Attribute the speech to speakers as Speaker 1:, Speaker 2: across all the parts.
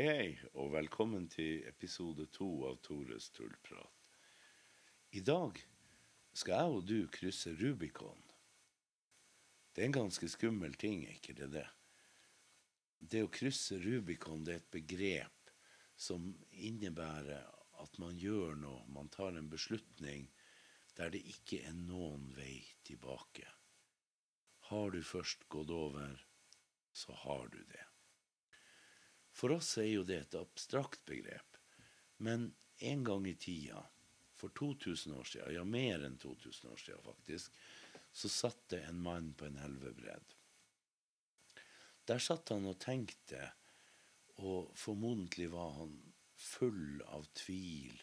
Speaker 1: Hei, hei, og velkommen til episode to av Tores tullprat. I dag skal jeg og du krysse Rubicon. Det er en ganske skummel ting, er ikke det det? Det å krysse Rubicon det er et begrep som innebærer at man gjør noe, man tar en beslutning der det ikke er noen vei tilbake. Har du først gått over, så har du det. For oss er jo det et abstrakt begrep. Men en gang i tida, for 2000 år siden, ja mer enn 2000 år siden faktisk, så satt det en mann på en elvebredd. Der satt han og tenkte, og formodentlig var han full av tvil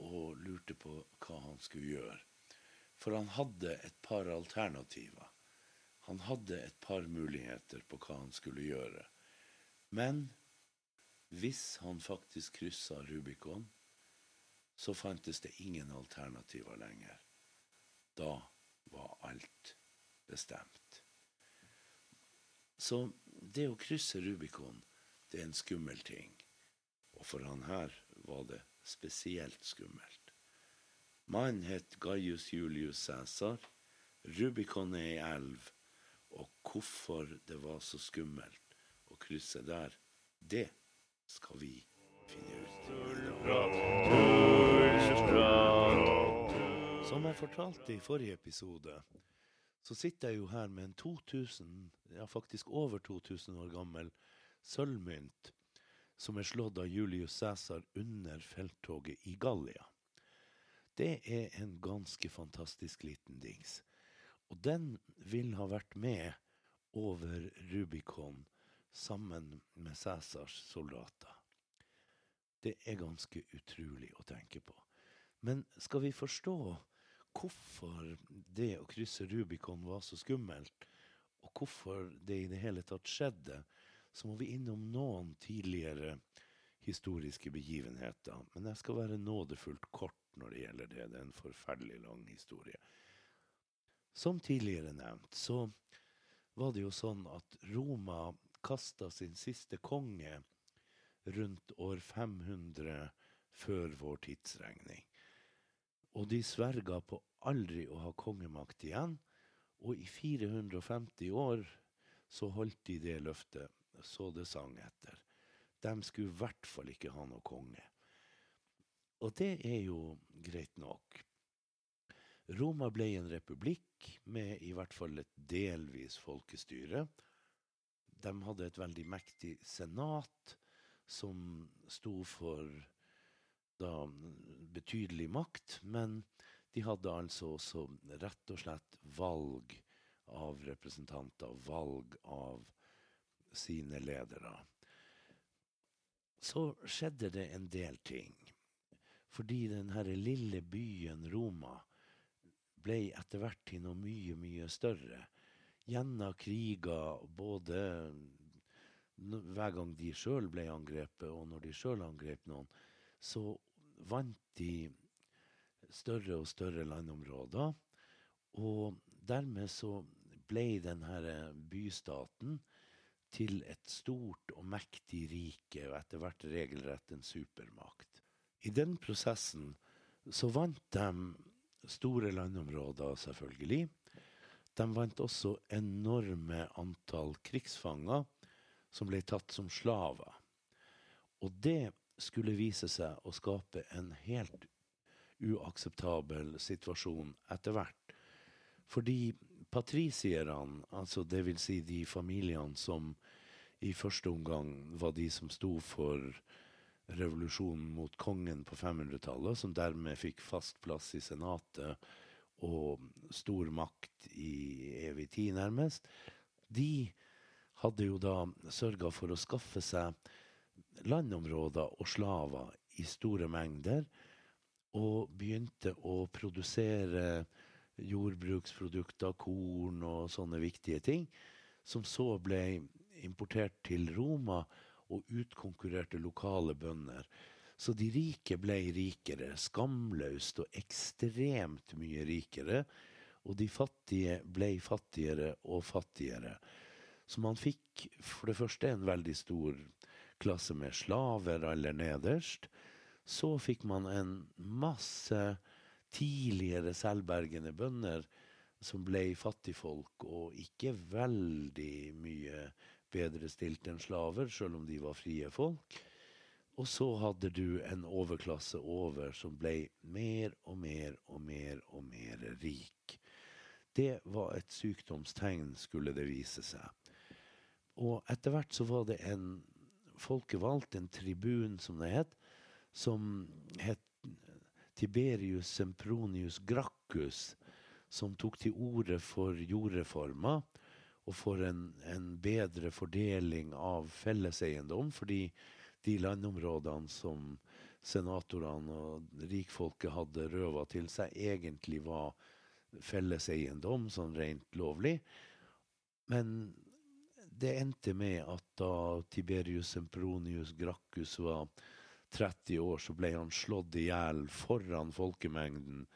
Speaker 1: og lurte på hva han skulle gjøre. For han hadde et par alternativer. Han hadde et par muligheter på hva han skulle gjøre. Men hvis han faktisk kryssa Rubicon, så fantes det ingen alternativer lenger. Da var alt bestemt. Så det å krysse Rubicon, det er en skummel ting. Og for han her var det spesielt skummelt. Mannen het Gaius Julius Cæsar. Rubicon er ei elv. Og hvorfor det var så skummelt, å krysse der, det skal vi finne ut. Som jeg fortalte i forrige episode, så sitter jeg jo her med en 2000, ja faktisk over 2000 år gammel sølvmynt som er slått av Julius Cæsar under felttoget i Gallia. Det er en ganske fantastisk liten dings. Og den vil ha vært med over Rubicon sammen med Cæsars soldater. Det er ganske utrolig å tenke på. Men skal vi forstå hvorfor det å krysse Rubicon var så skummelt, og hvorfor det i det hele tatt skjedde, så må vi innom noen tidligere historiske begivenheter. Men jeg skal være nådefullt kort når det gjelder det. Det er en forferdelig lang historie. Som tidligere nevnt, så var det jo sånn at Roma kasta sin siste konge rundt år 500 før vår tidsregning. Og de sverga på aldri å ha kongemakt igjen, og i 450 år så holdt de det løftet så det sang etter. De skulle i hvert fall ikke ha noe konge. Og det er jo greit nok. Roma ble en republikk med i hvert fall et delvis folkestyre. De hadde et veldig mektig senat som sto for da betydelig makt, men de hadde altså også rett og slett valg av representanter, valg av sine ledere. Så skjedde det en del ting. Fordi den herre lille byen Roma ble etter hvert til noe mye, mye større gjennom kriger både hver gang de sjøl ble angrepet, og når de sjøl angrep noen, så vant de større og større landområder. Og dermed så ble denne bystaten til et stort og mektig rike, og etter hvert regelrett en supermakt. I den prosessen så vant de store landområder, selvfølgelig. De vant også enorme antall krigsfanger som ble tatt som slaver. Og det skulle vise seg å skape en helt uakseptabel situasjon etter hvert. Fordi patricierne, altså det vil si de familiene som i første omgang var de som sto for revolusjonen mot kongen på 500-tallet, som dermed fikk fast plass i senatet og stor makt i evig tid, nærmest, de hadde jo da sørga for å skaffe seg landområder og slaver i store mengder, og begynte å produsere jordbruksprodukter, korn og sånne viktige ting, som så ble importert til Roma og utkonkurrerte lokale bønder. Så de rike ble rikere, skamløst og ekstremt mye rikere. Og de fattige ble fattigere og fattigere. Så man fikk for det første en veldig stor klasse med slaver aller nederst. Så fikk man en masse tidligere selvbergende bønder som ble fattigfolk, og ikke veldig mye bedre stilt enn slaver, sjøl om de var frie folk. Og så hadde du en overklasse over som ble mer og mer og mer og mer rik. Det var et sykdomstegn, skulle det vise seg. Og etter hvert så var det en folkevalgt, en tribun som det het, som het Tiberius Sempronius Gracchus, som tok til orde for jordreformer og for en, en bedre fordeling av felleseiendom, fordi de landområdene som senatorene og rikfolket hadde røva til seg, egentlig var felleseiendom, sånn rent lovlig. Men det endte med at da Tiberius Sempronius Gracchus var 30 år, så ble han slått i hjel foran folkemengden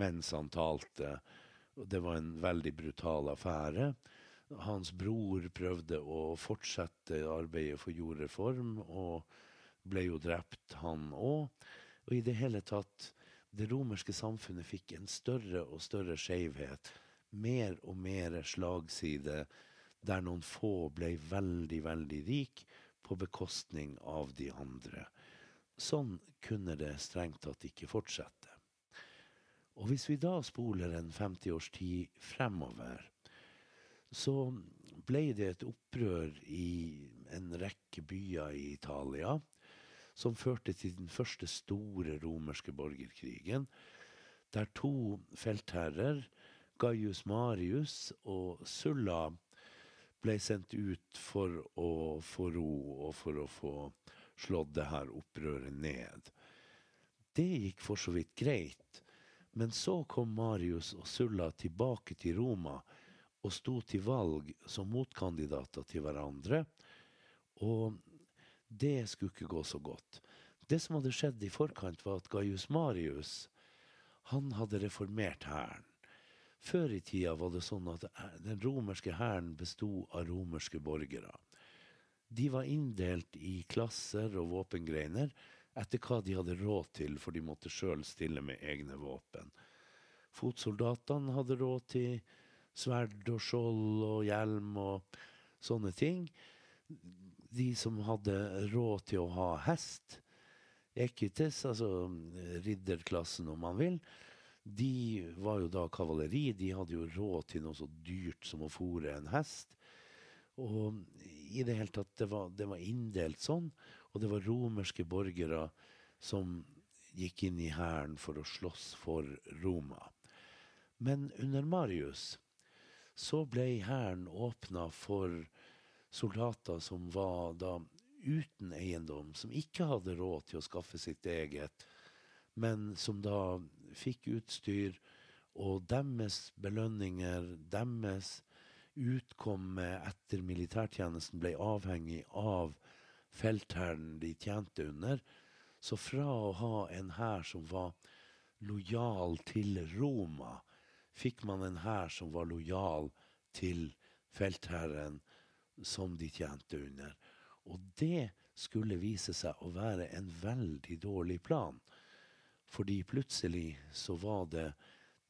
Speaker 1: mens han talte. Det var en veldig brutal affære. Hans bror prøvde å fortsette arbeidet for jordreform, og ble jo drept, han òg. Og i det hele tatt Det romerske samfunnet fikk en større og større skeivhet. Mer og mer slagside, der noen få ble veldig, veldig rik på bekostning av de andre. Sånn kunne det strengt tatt ikke fortsette. Og hvis vi da spoler en 50 års tid fremover, så ble det et opprør i en rekke byer i Italia som førte til den første store romerske borgerkrigen, der to feltherrer, Gaius Marius og Sulla, ble sendt ut for å få ro og for å få slått det her opprøret ned. Det gikk for så vidt greit, men så kom Marius og Sulla tilbake til Roma og sto til valg som motkandidater til hverandre, og det skulle ikke gå så godt. Det som hadde skjedd i forkant, var at Gaius Marius han hadde reformert hæren. Før i tida var det sånn at den romerske hæren besto av romerske borgere. De var inndelt i klasser og våpengreiner etter hva de hadde råd til, for de måtte sjøl stille med egne våpen. Fotsoldatene hadde råd til sverd og skjold og hjelm og sånne ting. De som hadde råd til å ha hest, ekites, altså ridderklassen om man vil, de var jo da kavaleri. De hadde jo råd til noe så dyrt som å fòre en hest. Og i det hele tatt, det var, det var inndelt sånn. Og det var romerske borgere som gikk inn i hæren for å slåss for Roma. Men under Marius så ble hæren åpna for soldater som var da uten eiendom, som ikke hadde råd til å skaffe sitt eget, men som da fikk utstyr, og deres belønninger, deres utkomme etter militærtjenesten ble avhengig av feltherren de tjente under. Så fra å ha en hær som var lojal til Roma, fikk man en hær som var lojal til feltherren som de tjente under. Og det skulle vise seg å være en veldig dårlig plan. Fordi plutselig så var det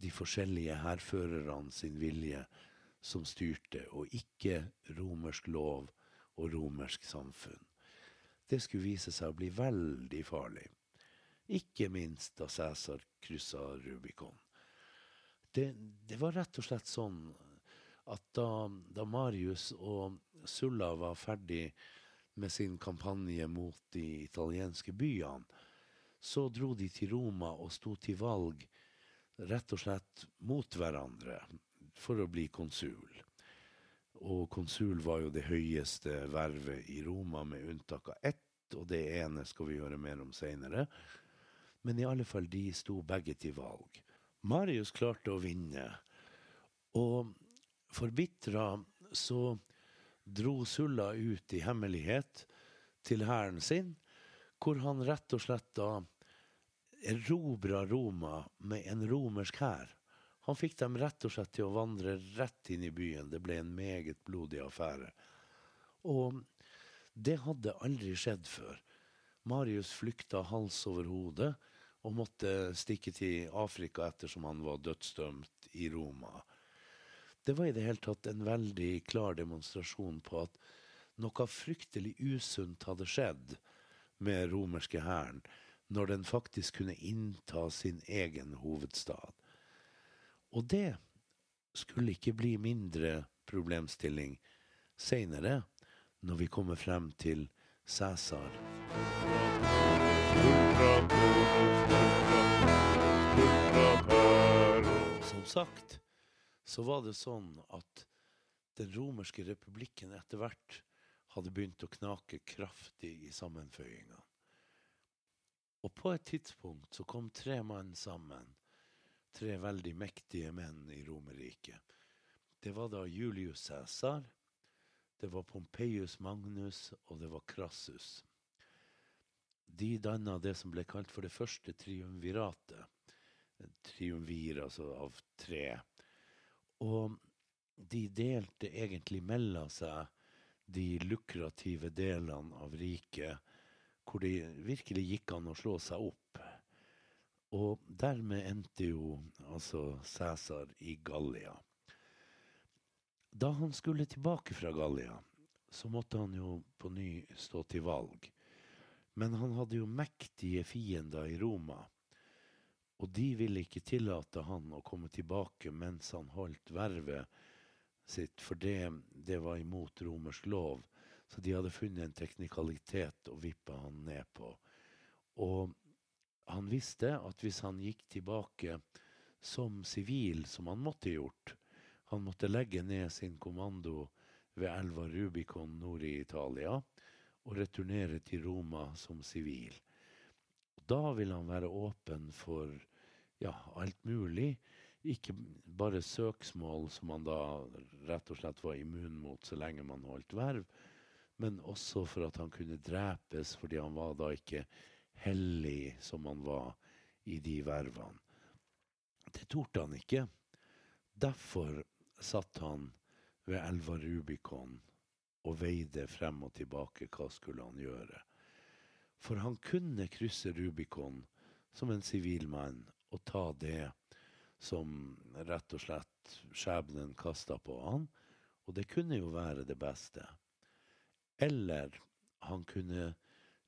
Speaker 1: de forskjellige hærførerne sin vilje som styrte, og ikke romersk lov og romersk samfunn. Det skulle vise seg å bli veldig farlig. Ikke minst da Cæsar kryssa Rubicon. Det, det, var rett og slett sånn at da, da Marius og Sulla var ferdig med sin kampanje mot de italienske byene, så dro de til Roma og sto til valg rett og slett mot hverandre for å bli konsul. Og konsul var jo det høyeste vervet i Roma, med unntak av ett, og det ene skal vi høre mer om seinere. Men i alle fall, de sto begge til valg. Marius klarte å vinne, og forbitra så dro Sulla ut i hemmelighet til hæren sin, hvor han rett og slett da erobra Roma med en romersk hær. Han fikk dem rett og slett til å vandre rett inn i byen. Det ble en meget blodig affære. Og Det hadde aldri skjedd før. Marius flykta hals over hode og måtte stikke til Afrika ettersom han var dødsdømt i Roma. Det var i det hele tatt en veldig klar demonstrasjon på at noe fryktelig usunt hadde skjedd med romerske hæren, når den faktisk kunne innta sin egen hovedstad. Og det skulle ikke bli mindre problemstilling seinere, når vi kommer frem til Cæsar. Som sagt så var det sånn at den romerske republikken etter hvert hadde begynt å knake kraftig i sammenføyingene. Og på et tidspunkt så kom tre mann sammen, tre veldig mektige menn i Romerriket. Det var da Julius Cæsar, det var Pompeius Magnus, og det var Crassus. De danna det som ble kalt for det første triumviratet. Triumvir, altså av tre. Og de delte egentlig mellom seg de lukrative delene av riket hvor det virkelig gikk an å slå seg opp. Og dermed endte jo altså Cæsar i Gallia. Da han skulle tilbake fra Gallia, så måtte han jo på ny stå til valg. Men han hadde jo mektige fiender i Roma, og de ville ikke tillate han å komme tilbake mens han holdt vervet sitt, for det, det var imot romersk lov. Så de hadde funnet en teknikalitet å vippe han ned på. Og han visste at hvis han gikk tilbake som sivil, som han måtte gjort, han måtte legge ned sin kommando ved elva Rubicon nord i Italia og returnere til Roma som sivil. Da vil han være åpen for ja, alt mulig. Ikke bare søksmål som han da rett og slett var immun mot så lenge man holdt verv, men også for at han kunne drepes fordi han var da ikke hellig som han var i de vervene. Det torde han ikke. Derfor satt han ved elva Rubicon og veide frem og tilbake hva skulle han gjøre. For han kunne krysse Rubicon som en sivil mann og ta det som rett og slett skjebnen kasta på han, og det kunne jo være det beste. Eller han kunne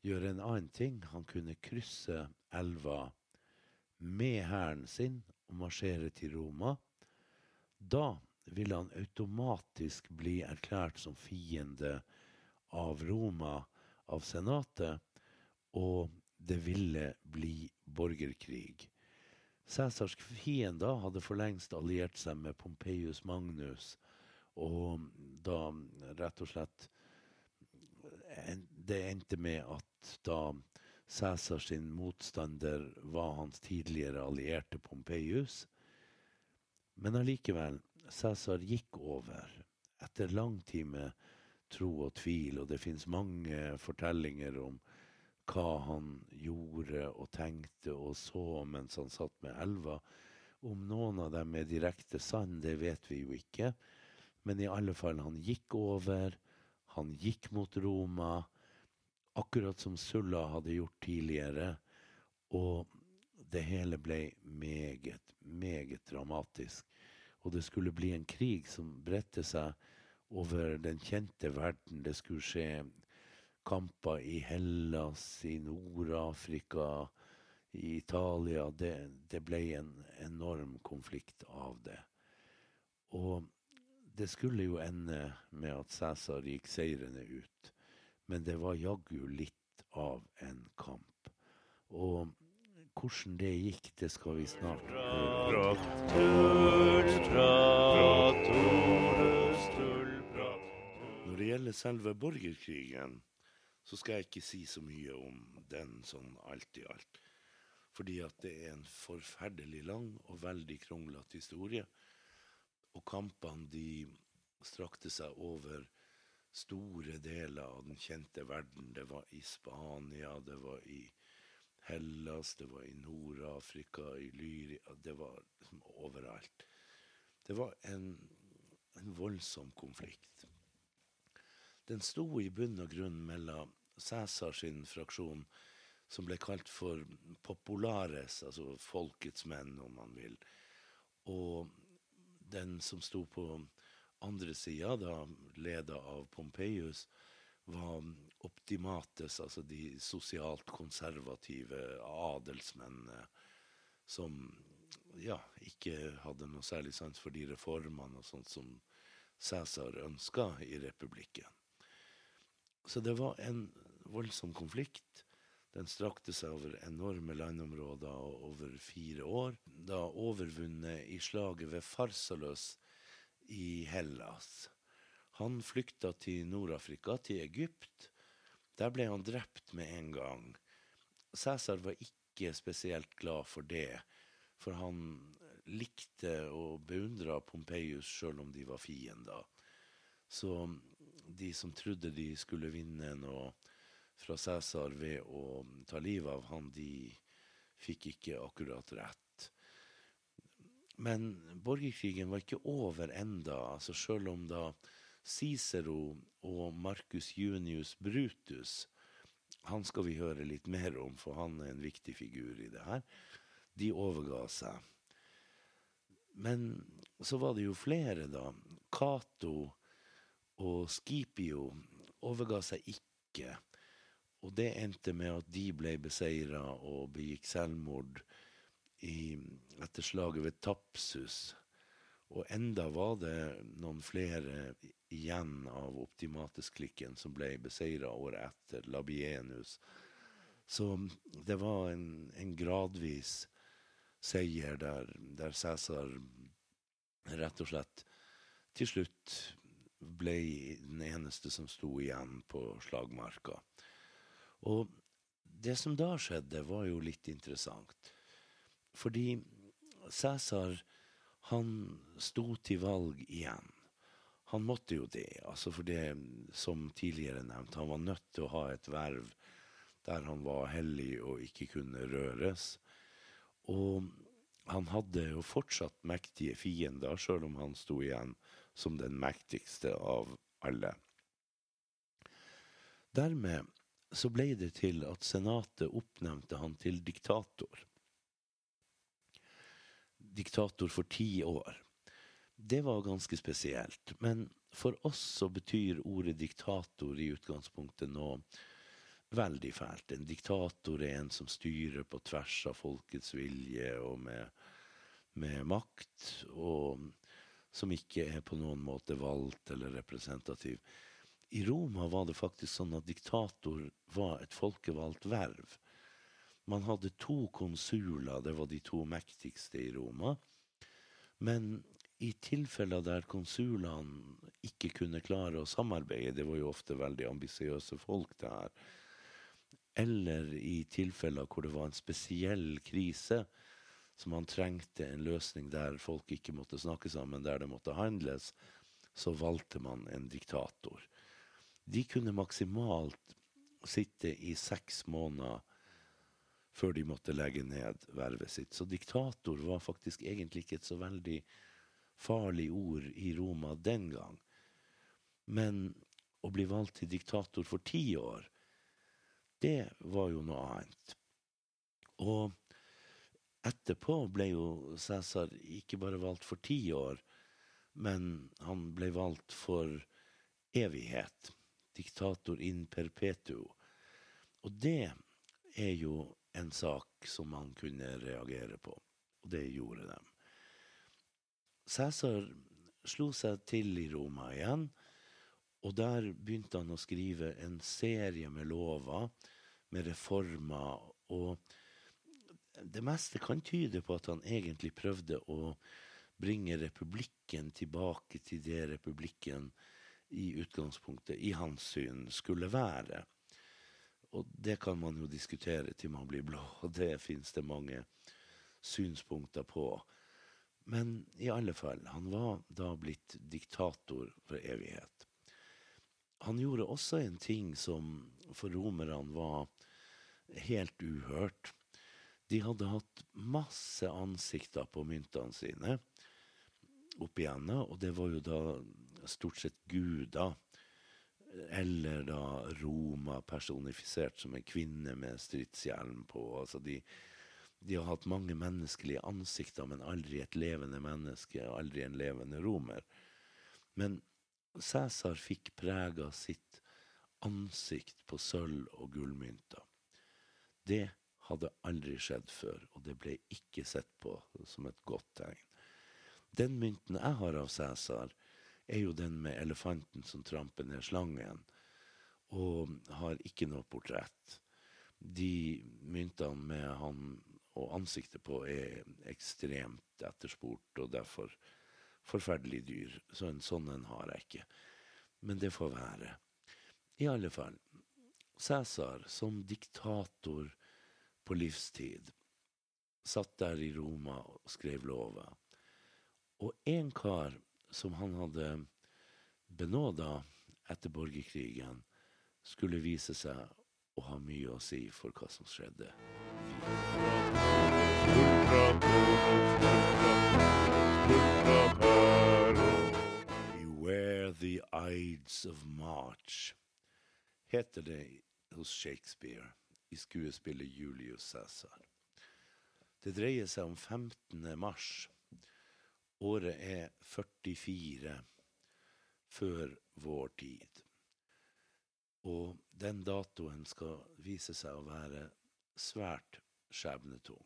Speaker 1: gjøre en annen ting. Han kunne krysse elva med hæren sin og marsjere til Roma. Da ville han automatisk bli erklært som fiende av Roma, av senatet, og det ville bli borgerkrig. Cæsars fiender hadde for lengst alliert seg med Pompeius Magnus, og da rett og slett Det endte med at da Cæsar sin motstander var hans tidligere allierte Pompeius. Men allikevel, Cæsar gikk over etter lang tid med tro og tvil, og det fins mange fortellinger om hva han gjorde og tenkte og så mens han satt med elva. Om noen av dem er direkte sann, det vet vi jo ikke. Men i alle fall, han gikk over. Han gikk mot Roma, akkurat som Sulla hadde gjort tidligere. Og det hele ble meget, meget dramatisk og det skulle bli en krig som bredte seg over den kjente verden. Det skulle skje kamper i Hellas, i Nord-Afrika, i Italia. Det, det, ble en enorm konflikt av det. Og det skulle jo ende med at Cæsar gikk seirende ut. Men det var jaggu litt av en kamp. Og hvordan det gikk, det skal vi snart høre. Når det gjelder selve borgerkrigen, så skal jeg ikke si så mye om den sånn alt i alt. Fordi at det er en forferdelig lang og veldig kronglete historie. Og kampene de strakte seg over store deler av den kjente verden. Det var i Spania, det var i Hellas, det var i Nord-Afrika, i Lyria Det var liksom overalt. Det var en, en voldsom konflikt. Den sto i bunn og grunn mellom Cæsar sin fraksjon, som ble kalt for populares, altså folkets menn, om man vil, og den som sto på andre sida, da leda av Pompeius, var optimates, altså de sosialt konservative adelsmennene som ja, ikke hadde noe særlig sans for de reformene og sånt som Cæsar ønska i republikken. Så det var en voldsom konflikt. Den strakte seg over enorme landområder og over fire år. Da overvunnet i slaget ved Farsalos i Hellas. Han flykta til Nord-Afrika, til Egypt. Der ble han drept med en gang. Cæsar var ikke spesielt glad for det, for han likte og beundra Pompeius sjøl om de var fiender. Så de som trodde de skulle vinne noe fra Cæsar ved å ta livet av han, de fikk ikke akkurat rett. Men borgerkrigen var ikke over enda, altså sjøl om da Cicero og Marcus Junius Brutus han skal vi høre litt mer om, for han er en viktig figur i det her. De overga seg. Men så var det jo flere, da. Cato og Scipio overga seg ikke. Og det endte med at de ble beseira og begikk selvmord i, etter slaget ved Tapsus. Og enda var det noen flere igjen av Optimates-klikken som ble beseira året etter, Labienus. Så det var en, en gradvis seier der, der Cæsar rett og slett til slutt ble den eneste som sto igjen på slagmarka. Og det som da skjedde, var jo litt interessant. Fordi Cæsar han sto til valg igjen. Han måtte jo det, altså for det som tidligere nevnt. Han var nødt til å ha et verv der han var hellig og ikke kunne røres. Og han hadde jo fortsatt mektige fiender, sjøl om han sto igjen som den mektigste av alle. Dermed så ble det til at senatet oppnevnte han til diktator diktator for ti år. Det var ganske spesielt. Men for oss så betyr ordet diktator i utgangspunktet noe veldig fælt. En diktator er en som styrer på tvers av folkets vilje og med, med makt, og som ikke er på noen måte valgt eller representativ. I Roma var det faktisk sånn at diktator var et folkevalgt verv. Man hadde to konsuler, det var de to mektigste i Roma. Men i tilfeller der konsulene ikke kunne klare å samarbeide, det var jo ofte veldig ambisiøse folk det her, eller i tilfeller hvor det var en spesiell krise, så man trengte en løsning der folk ikke måtte snakke sammen, der det måtte handles, så valgte man en diktator. De kunne maksimalt sitte i seks måneder før de måtte legge ned vervet sitt. Så diktator var faktisk egentlig ikke et så veldig farlig ord i Roma den gang. Men å bli valgt til diktator for ti år, det var jo noe annet. Og etterpå ble jo Cæsar ikke bare valgt for ti år, men han ble valgt for evighet. Diktator in perpetuo. Og det er jo en sak som man kunne reagere på. Og det gjorde de. Cæsar slo seg til i Roma igjen, og der begynte han å skrive en serie med lover, med reformer, og det meste kan tyde på at han egentlig prøvde å bringe republikken tilbake til det republikken i utgangspunktet, i hans syn, skulle være. Og det kan man jo diskutere til man blir blå, og det fins det mange synspunkter på. Men i alle fall, han var da blitt diktator for evighet. Han gjorde også en ting som for romerne var helt uhørt. De hadde hatt masse ansikter på myntene sine opp igjennom, og det var jo da stort sett guder eller da Roma personifisert som en kvinne med stridshjelm på. Altså de, de har hatt mange menneskelige ansikter, men aldri et levende menneske, aldri en levende romer. Men Cæsar fikk prega sitt ansikt på sølv- og gullmynter. Det hadde aldri skjedd før, og det ble ikke sett på som et godt tegn. Den mynten jeg har av Cæsar, er jo den med elefanten som tramper ned slangen, og har ikke noe portrett. De myntene med han og ansiktet på er ekstremt etterspurt, og derfor forferdelig dyr. Så en sånn en har jeg ikke. Men det får være. I alle fall. Cæsar som diktator på livstid satt der i Roma og skrev lover. Og en kar som han hadde benåda etter borgerkrigen, skulle vise seg å ha mye å si for hva som skjedde. Beware the Ides of March, heter det hos Shakespeare i skuespillet Julius Cæsar. Det dreier seg om 15. mars. Året er 44 før vår tid. Og den datoen skal vise seg å være svært skjebnetung.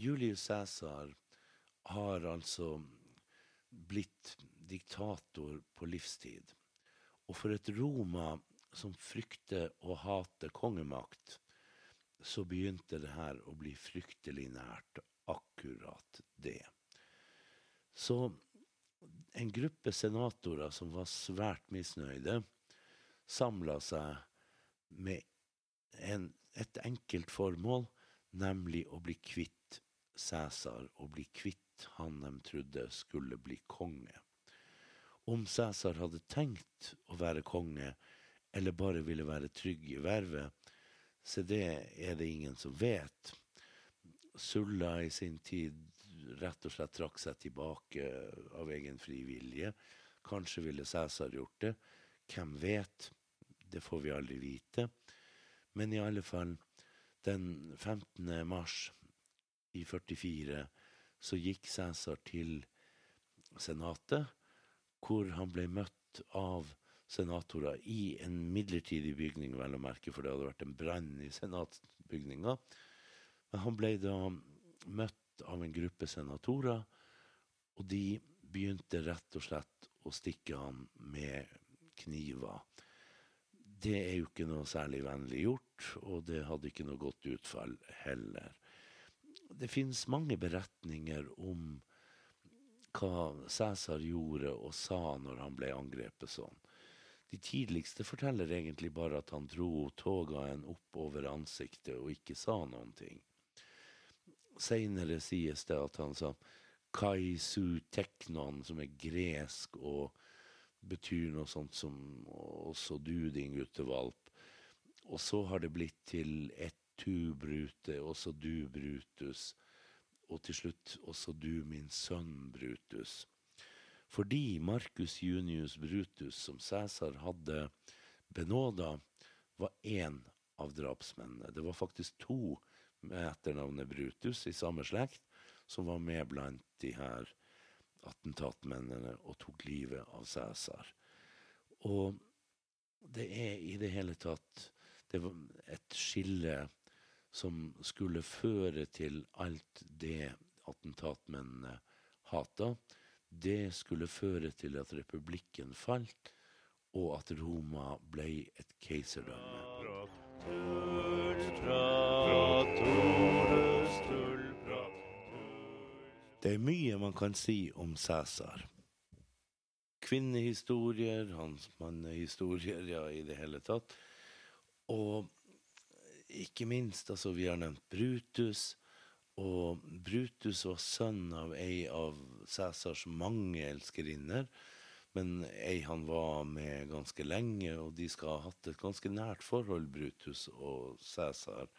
Speaker 1: Julius Cæsar har altså blitt diktator på livstid. Og for et Roma som frykter og hater kongemakt, så begynte det her å bli fryktelig nært akkurat det. Så en gruppe senatorer som var svært misnøyde, samla seg med en, et enkelt formål, nemlig å bli kvitt Cæsar og bli kvitt han de trodde skulle bli konge. Om Cæsar hadde tenkt å være konge, eller bare ville være trygg i vervet, så det er det ingen som vet. Sulla i sin tid rett og slett trakk seg tilbake av egen fri vilje. Kanskje ville Cæsar gjort det. Hvem vet? Det får vi aldri vite. Men i alle fall, den 15. mars i 44 så gikk Cæsar til Senatet, hvor han ble møtt av senatorer i en midlertidig bygning, vel å merke, for det hadde vært en brann i senatsbygninga. Men han ble da møtt av en gruppe senatorer, og de begynte rett og slett å stikke han med kniver. Det er jo ikke noe særlig vennlig gjort, og det hadde ikke noe godt utfall heller. Det finnes mange beretninger om hva Cæsar gjorde og sa når han ble angrepet sånn. De tidligste forteller egentlig bare at han dro togaen opp over ansiktet og ikke sa noen ting. Seinere sies det at han sa kaisu teknon, som er gresk og betyr noe sånt som også du, din guttevalp. Og så har det blitt til et tu, Brute, også du, Brutus, og til slutt også du, min sønn Brutus. Fordi Marcus Junius Brutus, som Cæsar hadde benåda, var én av drapsmennene. Det var faktisk to med etternavnet Brutus i samme slekt som var med blant de her attentatmennene og tok livet av Cæsar. Og det er i det hele tatt det var et skille som skulle føre til alt det attentatmennene hata. Det skulle føre til at republikken falt, og at Roma ble et keiserdømme. Det er mye man kan si om Cæsar. Kvinnehistorier, hans mannehistorier, ja, i det hele tatt. Og ikke minst, altså, vi har nevnt Brutus. Og Brutus var sønn av ei av Cæsars mange elskerinner. Men ei han var med ganske lenge, og de skal ha hatt et ganske nært forhold, Brutus og Cæsar.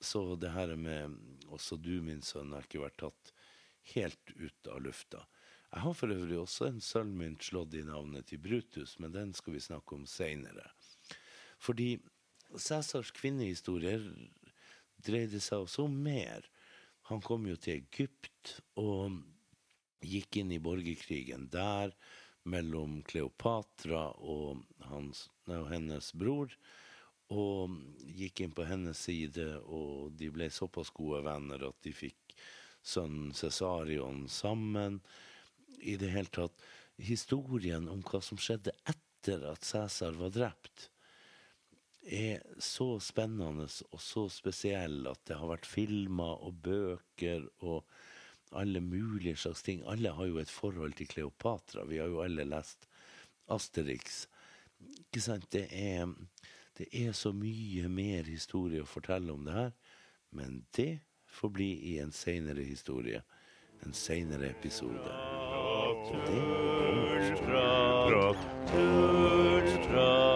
Speaker 1: Så det her med 'også du, min sønn', har ikke vært tatt helt ut av lufta. Jeg har for øvrig også en sølvmynt slått i navnet til Brutus, men den skal vi snakke om seinere. Fordi Cæsars kvinnehistorier dreide seg også om mer. Han kom jo til Egypt og gikk inn i borgerkrigen der mellom Kleopatra og, hans, og hennes bror. Og gikk inn på hennes side, og de ble såpass gode venner at de fikk sønnen Cesarion sammen i det hele tatt historien om hva som skjedde etter at Cæsar var drept, er så spennende og så spesiell at det har vært filmer og bøker og alle mulige slags ting. Alle har jo et forhold til Kleopatra. Vi har jo alle lest Asterix. Ikke sant? Det er, det er så mye mer historie å fortelle om det her. Men det får bli i en seinere historie. En seinere episode. Prat, prat, tørrprat.